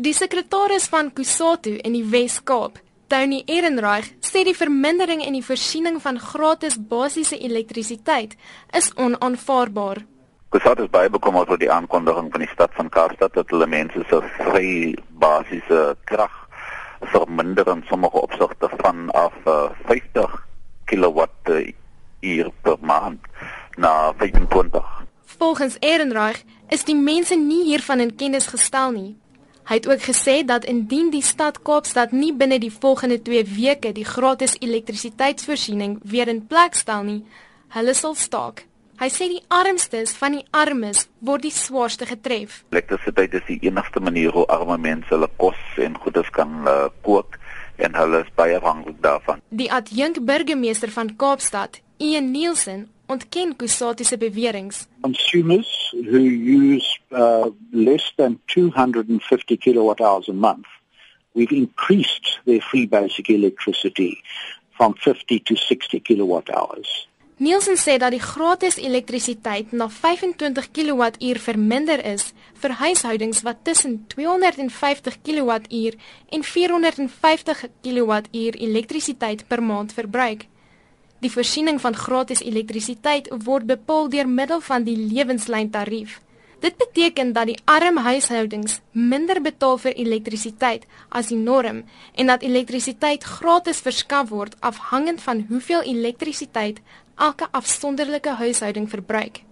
Die sekretaris van Kusatu in die Wes-Kaap, Tony Ehrenreich, sê die vermindering in die voorsiening van gratis basiese elektrisiteit is onaanvaarbaar. Kusatu is baie bekommerd oor die aankondiging van die stad van Kaapstad dat hulle mense se vry basiese krag verminder in sommige opsigte van af uh, 50 kW uur per maand na 25. Volgens Ehrenreich is die mense nie hiervan in kennis gestel nie. Hy het ook gesê dat indien die stad Kaapstad nie binne die volgende 2 weke die gratis elektrisiteitsvoorsiening weer in plek stel nie, hulle sal staak. Hy sê die armstes van die armes word die swaarste getref. Elektrisiteit is die enigste manier hoe arme mense hulle kos en goederes kan uh, kook en hulle is baie afhanklik daarvan. Die adjunk burgemeester van Kaapstad, Ian Nielsen, ontken Kusatu se beweringe. consumers who use uh, less than 250 kilowatt hours a month, we've increased their free basic electricity from 50 to 60 kilowatt hours. Nielsen sê dat die gratis elektrisiteit na 25 kWh verminder is vir huishoudings wat tussen 250 kWh en 450 kWh elektrisiteit per maand verbruik. Die voorsiening van gratis elektrisiteit word bepaal deur middel van die lewenslyntarief. Dit beteken dat die arm huishoudings minder betaal vir elektrisiteit as die norm en dat elektrisiteit gratis verskaf word afhangend van hoeveel elektrisiteit elke afsonderlike huishouding verbruik.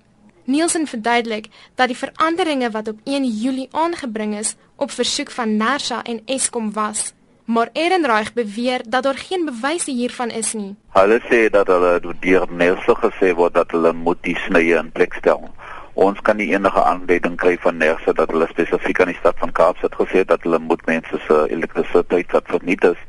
Nielsen verduidelik dat die veranderinge wat op 1 Julie aangebring is op versoek van Nersa en Eskom was maar Ehrenreich beweer dat daar geen bewyse hiervan is nie. Hulle sê dat hulle deur Nersa gesê word dat hulle moet die snye in plek stel. Ons kan nie enige aanduiding kry van Nersa dat hulle spesifiek aan die stad van Kaapstad gesê het dat hulle moet mense se elektrisiteit wat verniet is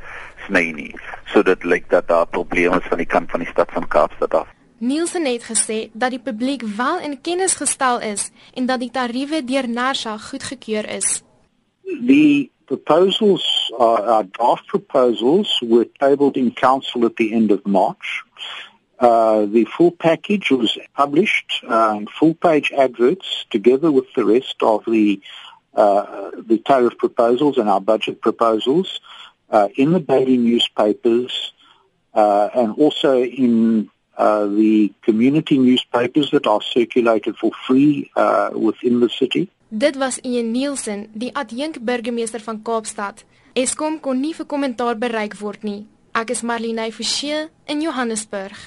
sny nie. So dit lyk dat daar probleme is van die kant van die stad van Kaapstad af. Nielsen het gesê dat die publiek wel in kennis gestel is en dat die tariewe deur Nersa goedgekeur is. The proposals, uh, our draft proposals, were tabled in council at the end of March. Uh, the full package was published, uh, full page adverts, together with the rest of the uh, the tariff proposals and our budget proposals, uh, in the daily newspapers, uh, and also in the community newspapers that are circulated for free within the city. Dit was Ian Nielsen, die adjunk burgemeester van Kaapstad. Eskom kon nie vir kommentaar bereik word nie. Ek is Marlene Forsie in Johannesburg.